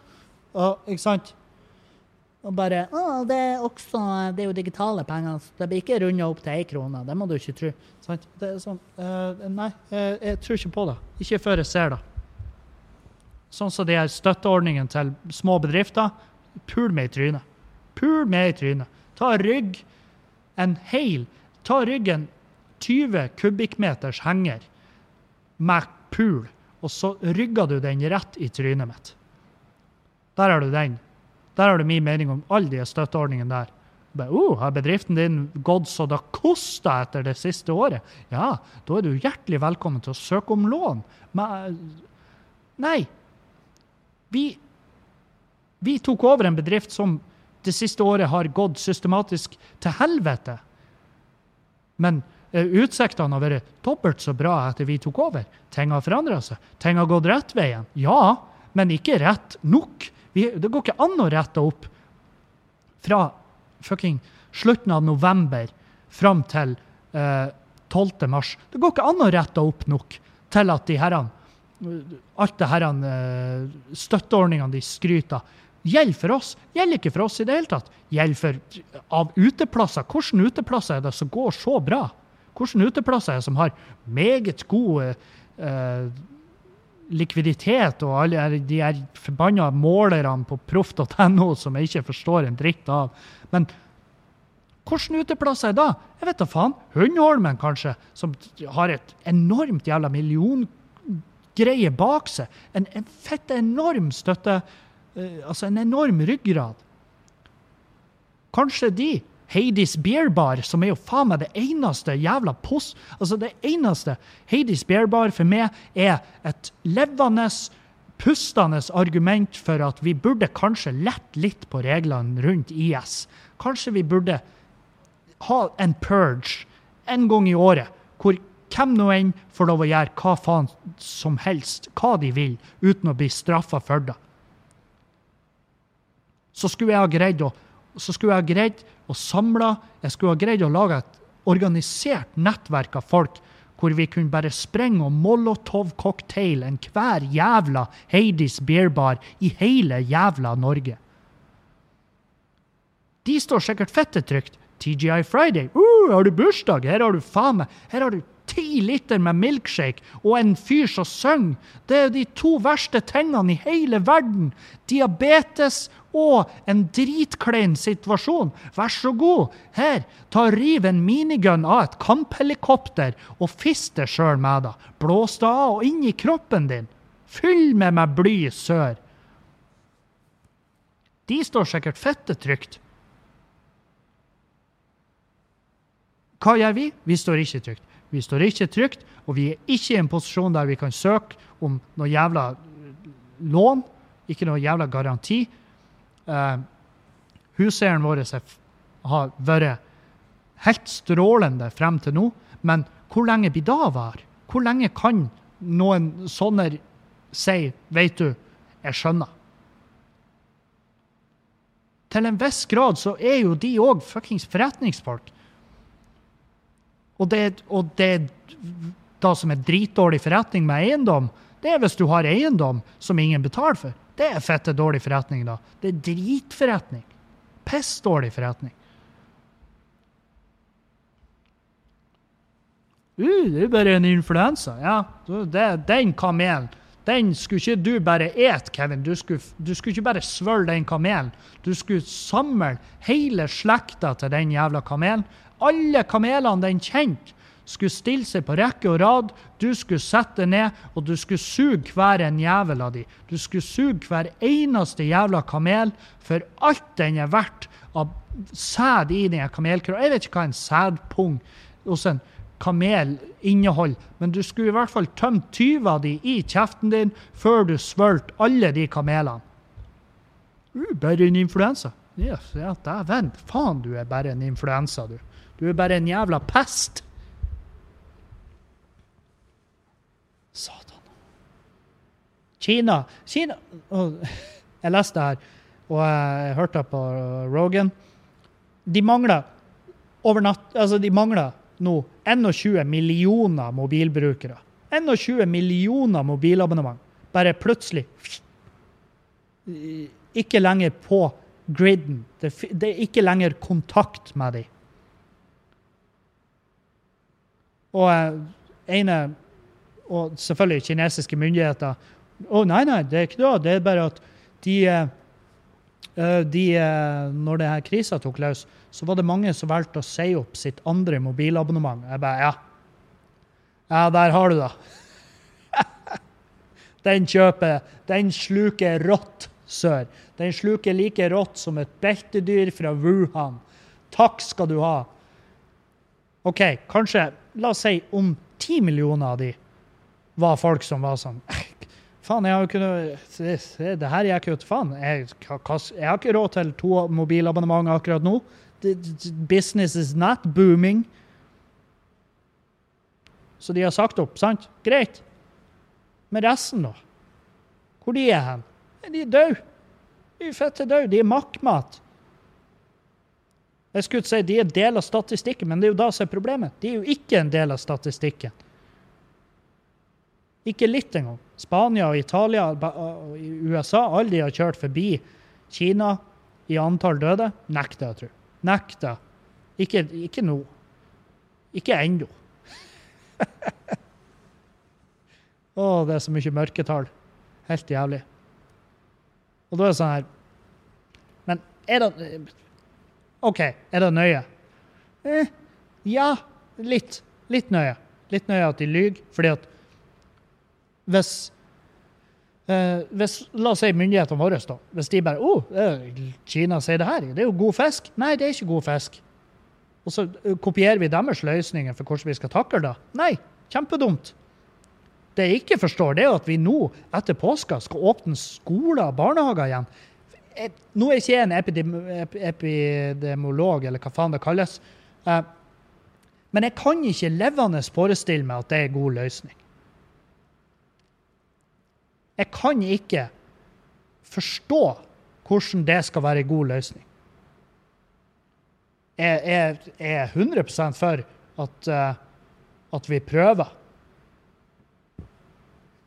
Og, ikke sant? Og bare Å, det er også Det er jo digitale penger. Så det blir ikke runda opp til én krone. Det må du ikke tro. Sant? Det er sånn uh, Nei, jeg, jeg, tror ikke på det. Ikke før jeg ser det. Sånn som de her støtteordningene til små bedrifter. Pul meg i trynet. Pul meg i trynet. Ta rygg en hel Ta ryggen 20 kubikkmeters henger med pul, og så rygger du den rett i trynet mitt. Der har du den. Der har du min mening om alle de støtteordningene der. Be, oh, har bedriften din gått så det koster etter det siste året? Ja, da er du hjertelig velkommen til å søke om lån. Men nei. Vi, vi tok over en bedrift som det siste året har gått systematisk til helvete. Men uh, utsiktene har vært dobbelt så bra etter vi tok over. Ting har forandra seg. Ting har gått rett veien. Ja, men ikke rett nok. Vi, det går ikke an å rette opp fra fucking slutten av november fram til eh, 12. mars. Det går ikke an å rette opp nok til at de herrene Alt det herrene uh, støtteordningene de skryter gjelder for oss. Gjelder ikke for oss i det hele tatt. Gjelder for av uteplasser. Hvilke uteplasser er det som går så bra? Hvilke uteplasser er det som har meget god eh, likviditet og alle de her forbanna målerne på proff.no som jeg ikke forstår en dritt av. Men hvilke uteplasser er da? Jeg vet da faen. Hundholmen, kanskje, som har et enormt jævla milliongreie bak seg. En, en fett enorm støtte. Uh, altså en enorm ryggrad. Kanskje de Hades Beer Bar, som er jo faen meg det eneste jævla poss... Altså, det eneste Hades Beer Bar for meg er et levende, pustende argument for at vi burde kanskje lette litt på reglene rundt IS. Kanskje vi burde ha en purge en gang i året, hvor hvem nå enn får lov å gjøre hva faen som helst, hva de vil, uten å bli straffa for det. Så skulle jeg ha greid å så skulle jeg ha greid å samle Jeg skulle ha greid å lage et organisert nettverk av folk hvor vi kunne bare sprenge og molotov-cocktail enhver jævla Heidis beerbar i hele jævla Norge. De står sikkert fettetrygt. TGI Friday. Uh, har du bursdag? Her har du faen meg Her har du ti liter med milkshake og en fyr som synger. Det er de to verste tingene i hele verden. Diabetes og en dritklein situasjon. Vær så god, her, ta riv en minigun av et kamphelikopter og fist det sjøl med det. Blås det av og inn i kroppen din. Fyll med meg bly sør. De står sikkert fette trygt. Hva gjør vi? Vi står ikke trygt. Vi står ikke trygt, og vi er ikke i en posisjon der vi kan søke om noe jævla lån, ikke noe jævla garanti. Uh, huseieren vår har vært helt strålende frem til nå, men hvor lenge blir da var? Hvor lenge kan noen sånne si 'Vet du, jeg skjønner'? Til en viss grad så er jo de òg fuckings forretningsfolk. Og det, og det da som er dritdårlig forretning med eiendom, det er hvis du har eiendom som ingen betaler for. Det er fette dårlig forretning, da. Det er dritforretning. Pissdårlig forretning. Uh, det er bare en influensa. Ja, det, den kamelen den skulle ikke du bare ete, Kevin. Du skulle, du skulle ikke bare svølge den kamelen. Du skulle samle hele slekta til den jævla kamelen alle kamelene den kjente, skulle stille seg på rekke og rad. Du skulle sette ned, og du skulle suge hver en jævel av de. Du skulle suge hver eneste jævla kamel for alt den er verdt av sæd i den kamelkroa. Jeg vet ikke hva en sædpung hos en kamel inneholder, men du skulle i hvert fall tømt 20 av de i kjeften din før du svølte alle de kamelene. Uh, bare en influensa. Yes, ja, Dæven, faen, du er bare en influensa, du. Du er bare en jævla pest. Satan. Kina Kina oh, Jeg leste det her, og jeg hørte det på Rogan. De mangler over natt Altså, de mangler nå 21 millioner mobilbrukere. 21 millioner mobilabonnement. Bare plutselig Ikke lenger på griden. Det, er ikke lenger kontakt med dem. Og eh, ene Og selvfølgelig kinesiske myndigheter. Å, nei, nei, det er ikke det. Det er bare at de, eh, eh, de Når denne krisa tok løs, så var det mange som valgte å si opp sitt andre mobilabonnement. Jeg bare, ja. Ja, der har du det. Den kjøper Den sluker rått sør. Den sluker like rått som et beltedyr fra Wuhan. Takk skal du ha. OK, kanskje La oss si om ti millioner av de var folk som var sånn Faen, jeg har jo ikke noe Det her gikk jo til faen. Jeg, jeg, har ikke råd til to mobilabonnement akkurat nå. Business is not booming. Så de har sagt opp, sant? Greit. Men resten, da? Hvor de er hen? De er døde. De er fette døde. De er makkmat. Jeg skulle si de er del av statistikken, men det er jo da som er problemet. De er jo ikke en del av statistikken. Ikke litt engang. Spania og Italia og USA, alle de har kjørt forbi Kina i antall døde. Nekter jeg, tror. Nekter. Ikke, ikke nå. Ikke ennå. Å, det er så mye mørketall. Helt jævlig. Og da er det sånn her Men er det OK, er det nøye? Eh, ja, litt. Litt nøye. Litt nøye at de lyver, fordi at hvis, eh, hvis La oss si myndighetene våre, da. Hvis de bare oh, Kina sier det her, det er jo god fisk. Nei, det er ikke god fisk. Og så eh, kopierer vi deres løsninger for hvordan vi skal takle det. Nei, kjempedumt. Det jeg ikke forstår, det er at vi nå, etter påska, skal åpne skoler og barnehager igjen. Nå er jeg ikke en epidem, epidemolog, eller hva faen det kalles. Uh, men jeg kan ikke levende forestille meg at det er en god løsning. Jeg kan ikke forstå hvordan det skal være en god løsning. Jeg, er 100 for at, uh, at vi prøver.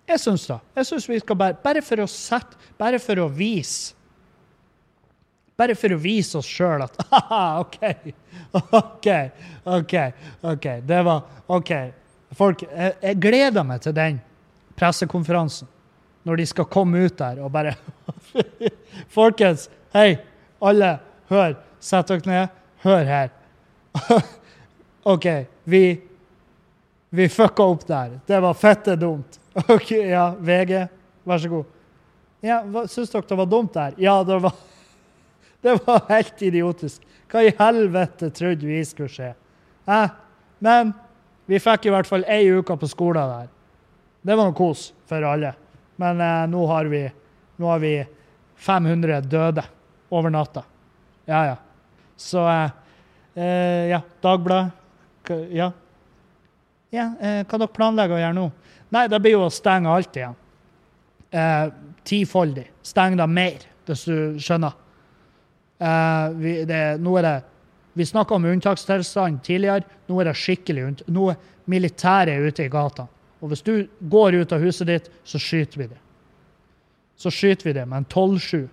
Jeg syns det. Jeg synes vi skal bare, bare for å sette, bare for å vise bare for å vise oss sjøl at Haha, OK, OK, OK. ok, Det var OK. Folk, jeg, jeg gleder meg til den pressekonferansen. Når de skal komme ut der og bare Folkens, hei, alle, hør. Sett dere ned. Hør her. OK, vi vi fucka opp der. Det var fette dumt. OK, ja, VG, vær så god. Ja, Syns dere det var dumt der? Ja, det var det var helt idiotisk. Hva i helvete trodde vi skulle skje? Eh, men vi fikk i hvert fall ei uke på skolen der. Det var noe kos for alle. Men eh, nå, har vi, nå, har vi, 500 døde over natta. Ja, ja. Så eh, eh Ja, Dagbladet. Ja. ja eh, hva dere planlegger å gjøre nå? Nei, det blir jo å stenge alt igjen. Eh, tifoldig. Stenge det mer, hvis du skjønner. Uh, vi, det, nå er det Vi snakka om unntakstilstand tidligere. Nå er det skikkelig unt... Nå er militæret ute i gata. Og hvis du går ut av huset ditt, så skyter vi det. Så skyter vi det med en 12-7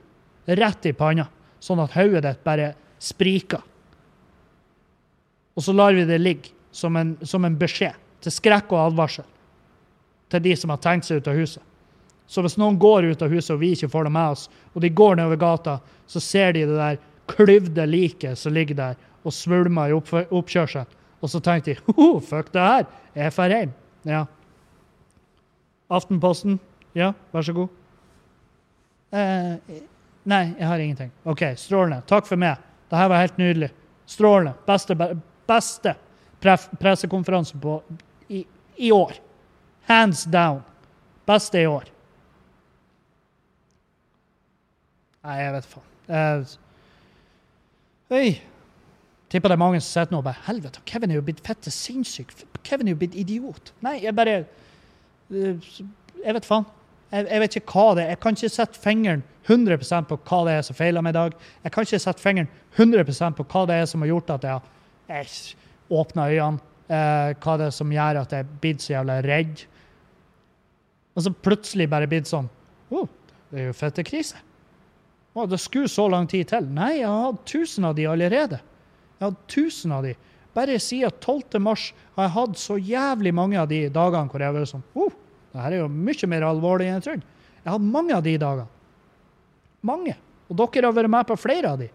rett i panna, sånn at hodet ditt bare spriker. Og så lar vi det ligge som en, som en beskjed til skrekk og advarsel til de som har tenkt seg ut av huset. Så hvis noen går ut av huset og vi ikke får det med oss, og de går nedover gata, så ser de det der klyvde liket som ligger der og svulmer i oppkjørselen. Og så tenker de ho, fuck det her, jeg drar hjem. Ja. Aftenposten, ja, vær så god. Eh, nei, jeg har ingenting. OK, strålende. Takk for meg. Det her var helt nydelig. Strålende. Beste, beste pressekonferanse på i, i år. Hands down. Beste i år. Nei, jeg vet faen. Uh, Oi. Tipper det er mange som sitter nå og bare Helvete, Kevin er jo blitt fette sinnssyk. Kevin er jo blitt idiot. Nei, jeg bare uh, Jeg vet faen. Jeg, jeg vet ikke hva det er. Jeg kan ikke sette fingeren 100% på hva det er som feiler meg i dag. Jeg kan ikke sette fingeren 100% på hva det er som har gjort at jeg har åpna øynene. Uh, hva det er som gjør at jeg er blitt så jævla redd. Og så plutselig bare blitt sånn oh, det er jo fettekrise. Å, det skulle så lang tid til. Nei, jeg har hatt tusen av de allerede. Jeg har hatt tusen av de. Bare siden 12. mars har jeg hatt så jævlig mange av de dagene hvor jeg har vært sånn oh, det her er jo mye mer alvorlig enn jeg trodde. Jeg har hatt mange av de dagene. Mange. Og dere har vært med på flere av de.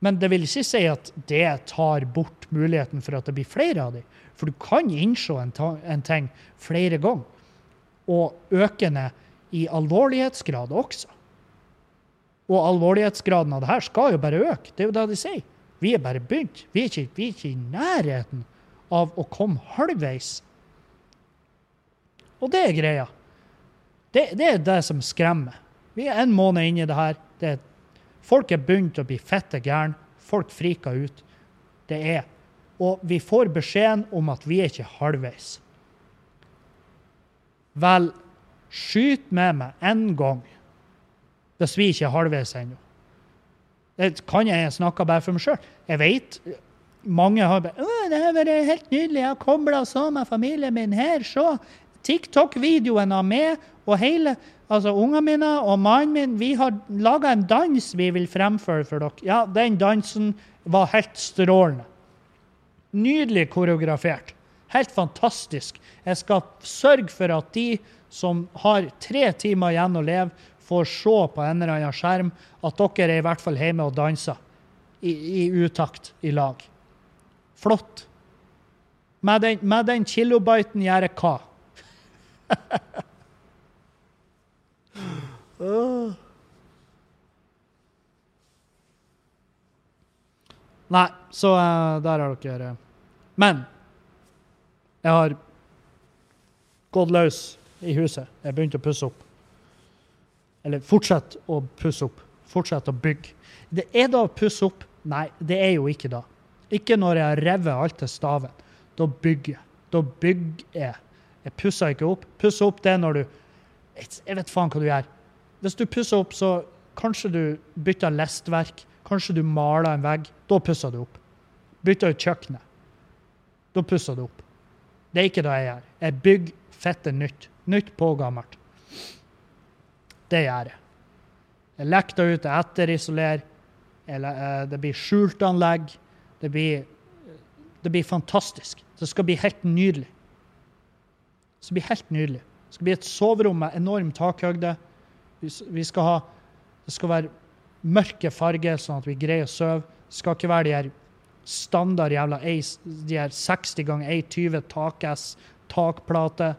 Men det vil ikke si at det tar bort muligheten for at det blir flere av de. For du kan innse en, en ting flere ganger, og økende i alvorlighetsgrad også. Og alvorlighetsgraden av det her skal jo bare øke. Det er jo det de sier. Vi er bare begynt. Vi er ikke, vi er ikke i nærheten av å komme halvveis. Og det er greia. Det, det, er det som skremmer. Vi er en måned inn i det her. Det, folk er begynt å bli fette gærne. Folk friker ut. Det er. Og vi får beskjeden om at vi er ikke halvveis. Vel, skyt med meg én gang hvis vi ikke halvveis ennå. Det kan jeg snakke bare for meg sjøl. Jeg vet mange har bare 'Å, det har vært helt nydelig. Jeg har kobla sammen familien min her. Se. TikTok-videoen av meg og hele altså ungene mine og mannen min vi har laga en dans vi vil fremføre for dere. Ja, den dansen var helt strålende. Nydelig koreografert. Helt fantastisk. Jeg skal sørge for at de som har tre timer igjen å leve, får se på en eller annen skjerm at dere er i hvert fall hjemme og danser i, i utakt i lag. Flott. Med den, med den kilobiten gjør jeg hva? Nei, så uh, der har dere Men jeg har gått løs i huset. Jeg begynte å pusse opp. Eller fortsett å pusse opp. Fortsett å bygge. Det er da å pusse opp? Nei, det er jo ikke da. Ikke når jeg har revet alt til staven. Da bygger jeg. Da bygger jeg. Jeg pusser ikke opp. Pusse opp det når du Jeg vet faen hva du gjør. Hvis du pusser opp, så kanskje du bytter lestverk. Kanskje du maler en vegg. Da pusser du opp. Bytter ut kjøkkenet. Da pusser du opp. Det er ikke det jeg gjør. Jeg bygger fette nytt. Nytt på gammelt. Det gjør jeg. Jeg lekter ut, jeg etterisolerer. Eh, det blir skjultanlegg. Det blir, det blir fantastisk. Det skal bli helt nydelig. Det skal bli helt nydelig. Det skal bli et soverom med enorm takhøyde. Vi skal ha, det skal være mørke farger, sånn at vi greier å sove. Det skal ikke være de her standard jævla de her 60 ganger 1,20 tak-S takplater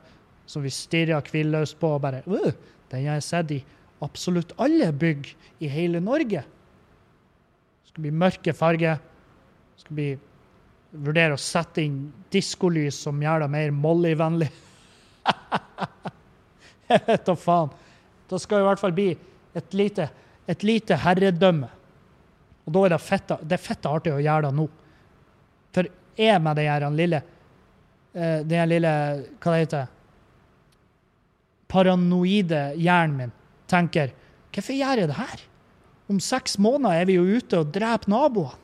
som vi stirrer hvilløst på og bare uh, den har jeg sett i absolutt alle bygg i hele Norge. Det skal bli mørke farger. Det skal bli Vurdere å sette inn diskolys som gjør det mer Molly-vennlig. jeg vet da faen. Da skal det i hvert fall bli et lite, et lite herredømme. Og da er det fette, det er fette artig å gjøre det nå. For jeg med den lille eh, Den lille Hva det heter paranoide hjernen min tenker Hvorfor gjør jeg det her? Om seks måneder er vi jo ute og dreper naboene.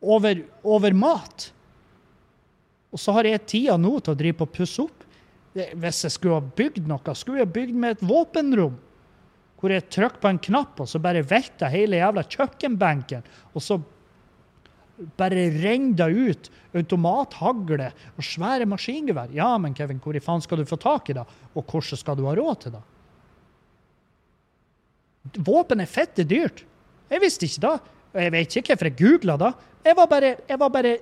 Over, over, mat. Og så har jeg tida nå til å drive og pusse opp. Hvis jeg skulle ha bygd noe, skulle jeg bygd med et våpenrom. Hvor jeg trykker på en knapp, og så bare velter hele jævla kjøkkenbenken. Og så bare renner ut automathagle og svære maskingevær. Ja, men Kevin, hvor i faen skal du få tak i det? Og hvordan skal du ha råd til det? Våpen er fette dyrt. Jeg visste ikke det. Og jeg vet ikke hvorfor jeg googla det. Jeg var, bare, jeg var bare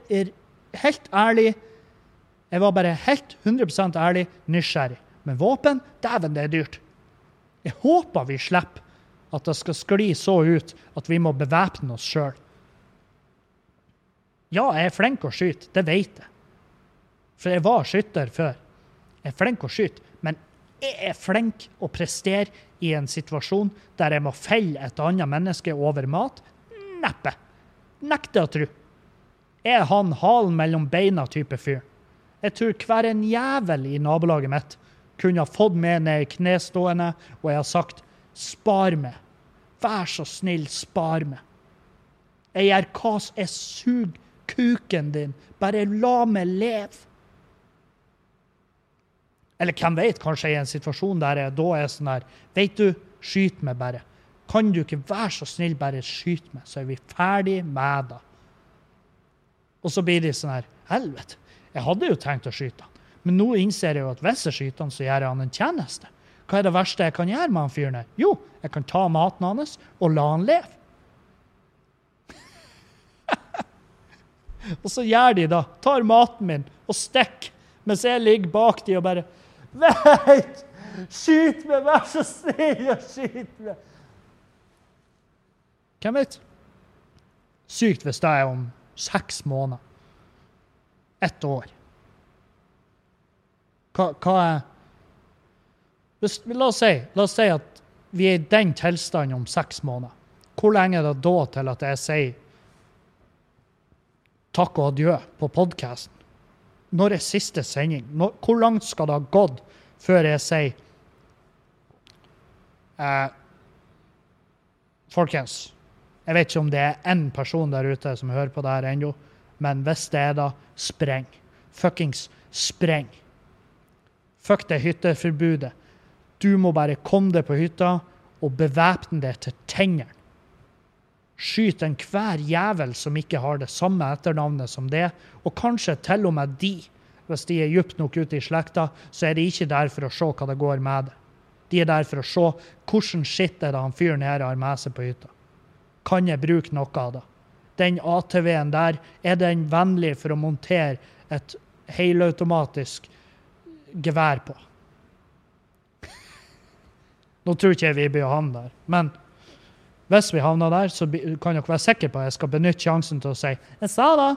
helt ærlig. Jeg var bare helt 100% ærlig nysgjerrig. Men våpen, dæven, det er dyrt. Jeg håper vi slipper at det skal skli så ut at vi må bevæpne oss sjøl. Ja, jeg er flink å skyte, det vet jeg. For jeg var skytter før. Jeg er flink å skyte, men jeg er flink å prestere i en situasjon der jeg må felle et annet menneske over mat? Neppe. Nekter å tro. Er han halen mellom beina-type fyr? Jeg tror hver en jævel i nabolaget mitt kunne ha fått meg ned i knestående, og jeg har sagt spar meg. Vær så snill, spar meg. Jeg gjør hva Jeg suger kuken din. Bare la meg leve. Eller hvem vet, kanskje i en situasjon der jeg da er sånn her Vet du, skyt meg bare. Kan du ikke være så snill, bare skyte meg, så er vi ferdig med det. Og så blir de sånn her Helvete, jeg hadde jo tenkt å skyte han. Men nå innser jeg jo at hvis jeg skyter han, så gjør jeg han en tjeneste. Hva er det verste jeg kan gjøre med han fyren her? Jo, jeg kan ta maten hans og la han leve. Og så gjør de da. Tar maten min og stikker, mens jeg ligger bak de og bare Vent! Skyt meg, vær så snill, og skyt meg! Hvem vet? Sykt hvis det er om seks måneder. Ett år. Hva, hva er hvis, la, oss si, la oss si at vi er i den tilstanden om seks måneder. Hvor lenge er det da til at jeg sier takk og adjø på podkasten? Når er siste sending? Når, hvor langt skal det ha gått før jeg sier eh, Folkens, jeg vet ikke om det er én person der ute som hører på det her ennå, men hvis det er da, spreng. Fuckings spreng. Fuck det hytteforbudet. Du må bare komme deg på hytta og bevæpne deg til tennene. Skyt enhver jævel som ikke har det samme etternavnet som det, og kanskje til og med de. Hvis de er djupt nok ute i slekta, så er de ikke der for å se hva det går med det. De er der for å se hvordan skitt er det han fyren her har med seg på hytta. Kan jeg bruke noe av det? Den ATV-en der, er den vennlig for å montere et helautomatisk gevær på. Nå tror ikke jeg vi blir han der, men hvis vi havner der, så kan dere være sikre på at jeg skal benytte sjansen til å si 'Jeg sa da'.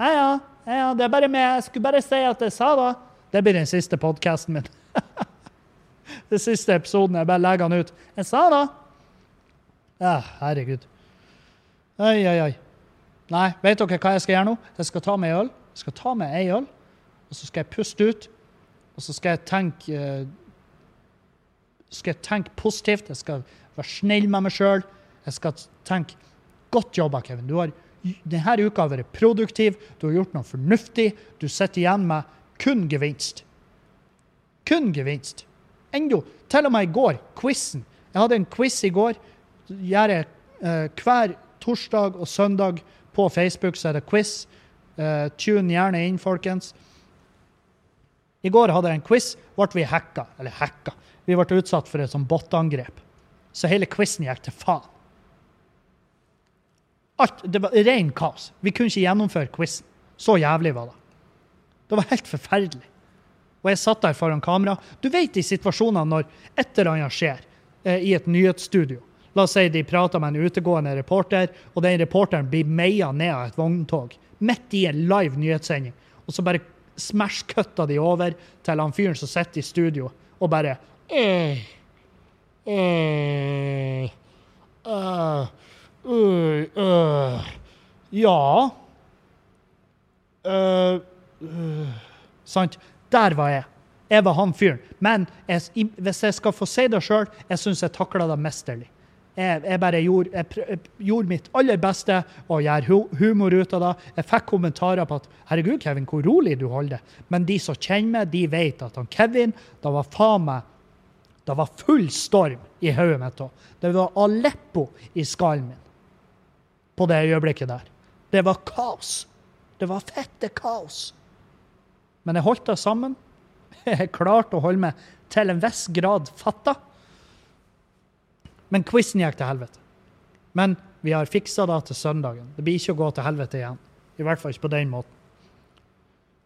Ja, ja, det er bare meg. Jeg skulle bare si at jeg sa da. Det blir den siste podkasten min. den siste episoden. Jeg bare legger den ut. 'Jeg sa da'. Ja, herregud. Oi, oi, oi. Nei, vet dere hva jeg skal gjøre nå? Jeg skal ta meg øl. Jeg skal ta meg ei øl, og så skal jeg puste ut. Og så skal jeg tenke uh, skal jeg tenke positivt. Jeg skal være snill med meg sjøl. Jeg skal tenke godt jobba, Kevin. Du har, denne uka har vært produktiv. Du har gjort noe fornuftig. Du sitter igjen med kun gevinst. Kun gevinst. Enda, til og med i går, quizen. Jeg hadde en quiz i går. Gjør jeg uh, hver torsdag og søndag på Facebook, så er det quiz. Uh, tune gjerne inn, folkens. I går hadde jeg en quiz, ble vi hacka. Eller hacka. Vi ble utsatt for et sånt bot-angrep. Så hele quizen gikk til faen. Alt, Det var ren kaos. Vi kunne ikke gjennomføre quizen. Så jævlig var det. Det var helt forferdelig. Og jeg satt der foran kamera. Du vet de situasjonene når et eller annet skjer eh, i et nyhetsstudio. La oss si de prater med en utegående reporter, og den reporteren blir meia ned av et vogntog midt i en live nyhetssending. Og så bare smash-cutta de over til han fyren som sitter i studio, og bare eh, eh, uh, uh, øh, Ja Sant? Der var jeg. Jeg var han fyren. Men jeg, hvis jeg skal få si det sjøl, jeg syns jeg takla det mesterlig. Jeg, jeg bare gjorde, jeg, jeg gjorde, mitt aller beste og gjøre humor ut av det. Jeg fikk kommentarer på at 'herregud, Kevin, hvor rolig du holder det'. Men de som kjenner meg, de vet at han Kevin Det var faen meg Det var full storm i hodet mitt òg. Det var Aleppo i skallen min på det øyeblikket der. Det var kaos. Det var fette kaos. Men jeg holdt det sammen. Jeg klarte å holde meg til en viss grad fatta. Men quizen gikk til helvete. Men vi har fiksa det til søndagen. Det blir ikke å gå til helvete igjen. I hvert fall ikke på den måten.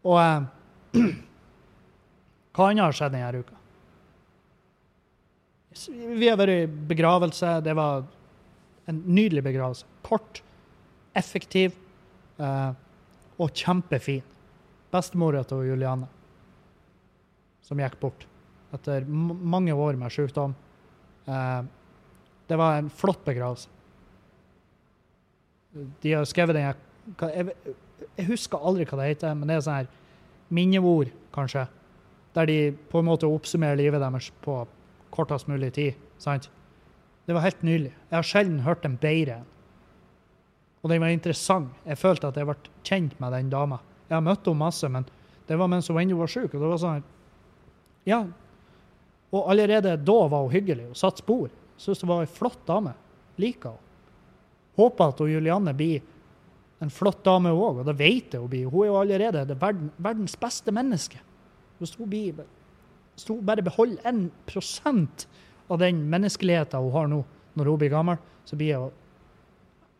Og eh, hva annet har skjedd denne uka? Vi har vært i begravelse. Det var en nydelig begravelse. Kort, effektiv eh, og kjempefin. Bestemora til Juliane, som gikk bort etter mange år med sykdom. Eh, det var en flott begravelse. De har skrevet den jeg, jeg, husker aldri hva det heter, men det er sånn her minneord, kanskje. Der de på en måte oppsummerer livet deres på kortest mulig tid. sant? Det var helt nylig. Jeg har sjelden hørt en bedre. Og den var interessant. Jeg følte at jeg ble kjent med den dama. Jeg har møtt henne masse, men det var mens hun ennå var syk. Og det var sånn Ja. Og allerede da var hun hyggelig og satte spor. Syns det var ei flott dame. Liker henne. Håper at hun Julianne blir en flott dame òg, og det vet jeg hun blir. Hun er jo allerede det verden, verdens beste menneske. Hvis hun, blir, hvis hun bare beholder 1 av den menneskeligheten hun har nå, når hun blir gammel, så blir hun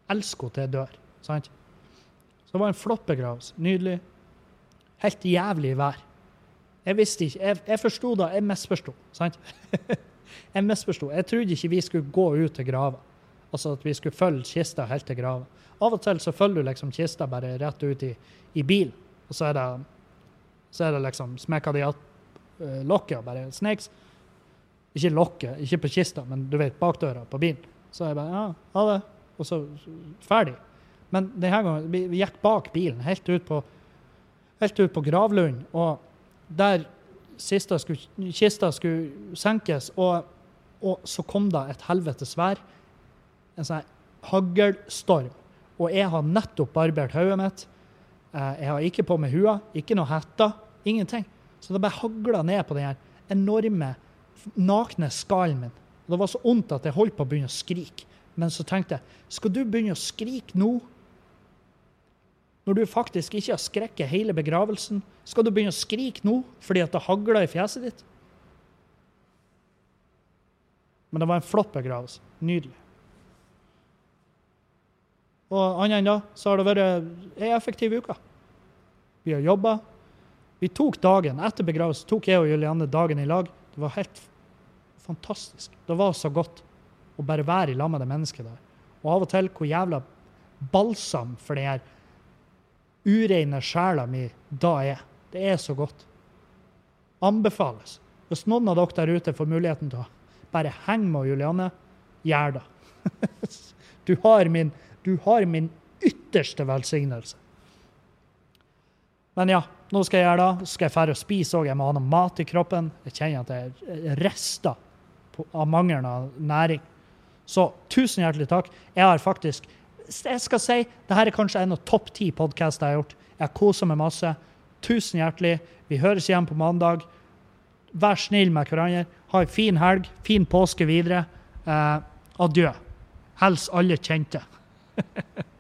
elsker henne til jeg dør. Sant? Så det var en flott begravelse. Nydelig. Helt jævlig vær. Jeg visste ikke Jeg, jeg forsto da. Jeg misforsto. Sant? jeg misforsto. Jeg trodde ikke vi skulle gå ut til grava. Altså at vi skulle følge kista helt til grava. Av og til så følger du liksom kista bare rett ut i, i bilen, og så er det, så er det liksom smekka de igjen uh, lokket og bare snakes. Ikke lokket, ikke på kista, men du vet, bakdøra på bilen. Så jeg bare Ja, ha det. Og så ferdig. Men denne gangen vi, vi gikk bak bilen, helt ut på, helt ut på Gravlund, og der skulle, kista skulle senkes, og, og så kom det et helvetes vær. En sånn haglstorm. Og jeg har nettopp barbert hodet mitt. Eh, jeg har ikke på meg hua, ikke noe hette, ingenting. Så det bare hagla ned på den enorme, nakne skallen min. Og det var så vondt at jeg holdt på å begynne å skrike. Men så tenkte jeg skal du begynne å skrike nå? Når du faktisk ikke har skrekket hele begravelsen, skal du begynne å skrike nå fordi at det hagler i fjeset ditt? Men det var en flott begravelse. Nydelig. Og annet enn da så har det vært ei effektiv uke. Vi har jobba. Vi tok dagen etter begravelsen tok jeg og Julianne dagen i lag. Det var helt fantastisk. Det var så godt å bare være i lag med det mennesket der. Og av og til hvor jævla balsam for den her ureine sjela mi da er. Det er så godt. Anbefales. Hvis noen av dere der ute får muligheten til å bare henge med Julianne, gjør det. du har min du har min ytterste velsignelse. Men ja, nå skal jeg gjøre det. Skal jeg dra og spise òg. Jeg må ha noe mat i kroppen. Jeg kjenner at jeg rister av mangelen av næring. Så tusen hjertelig takk. Jeg har faktisk Jeg skal si dette er kanskje en av topp ti podkaster jeg har gjort. Jeg koser meg masse. Tusen hjertelig. Vi høres igjen på mandag. Vær snill med hverandre. Ha ei en fin helg. Fin påske videre. Eh, adjø. Hils alle kjente.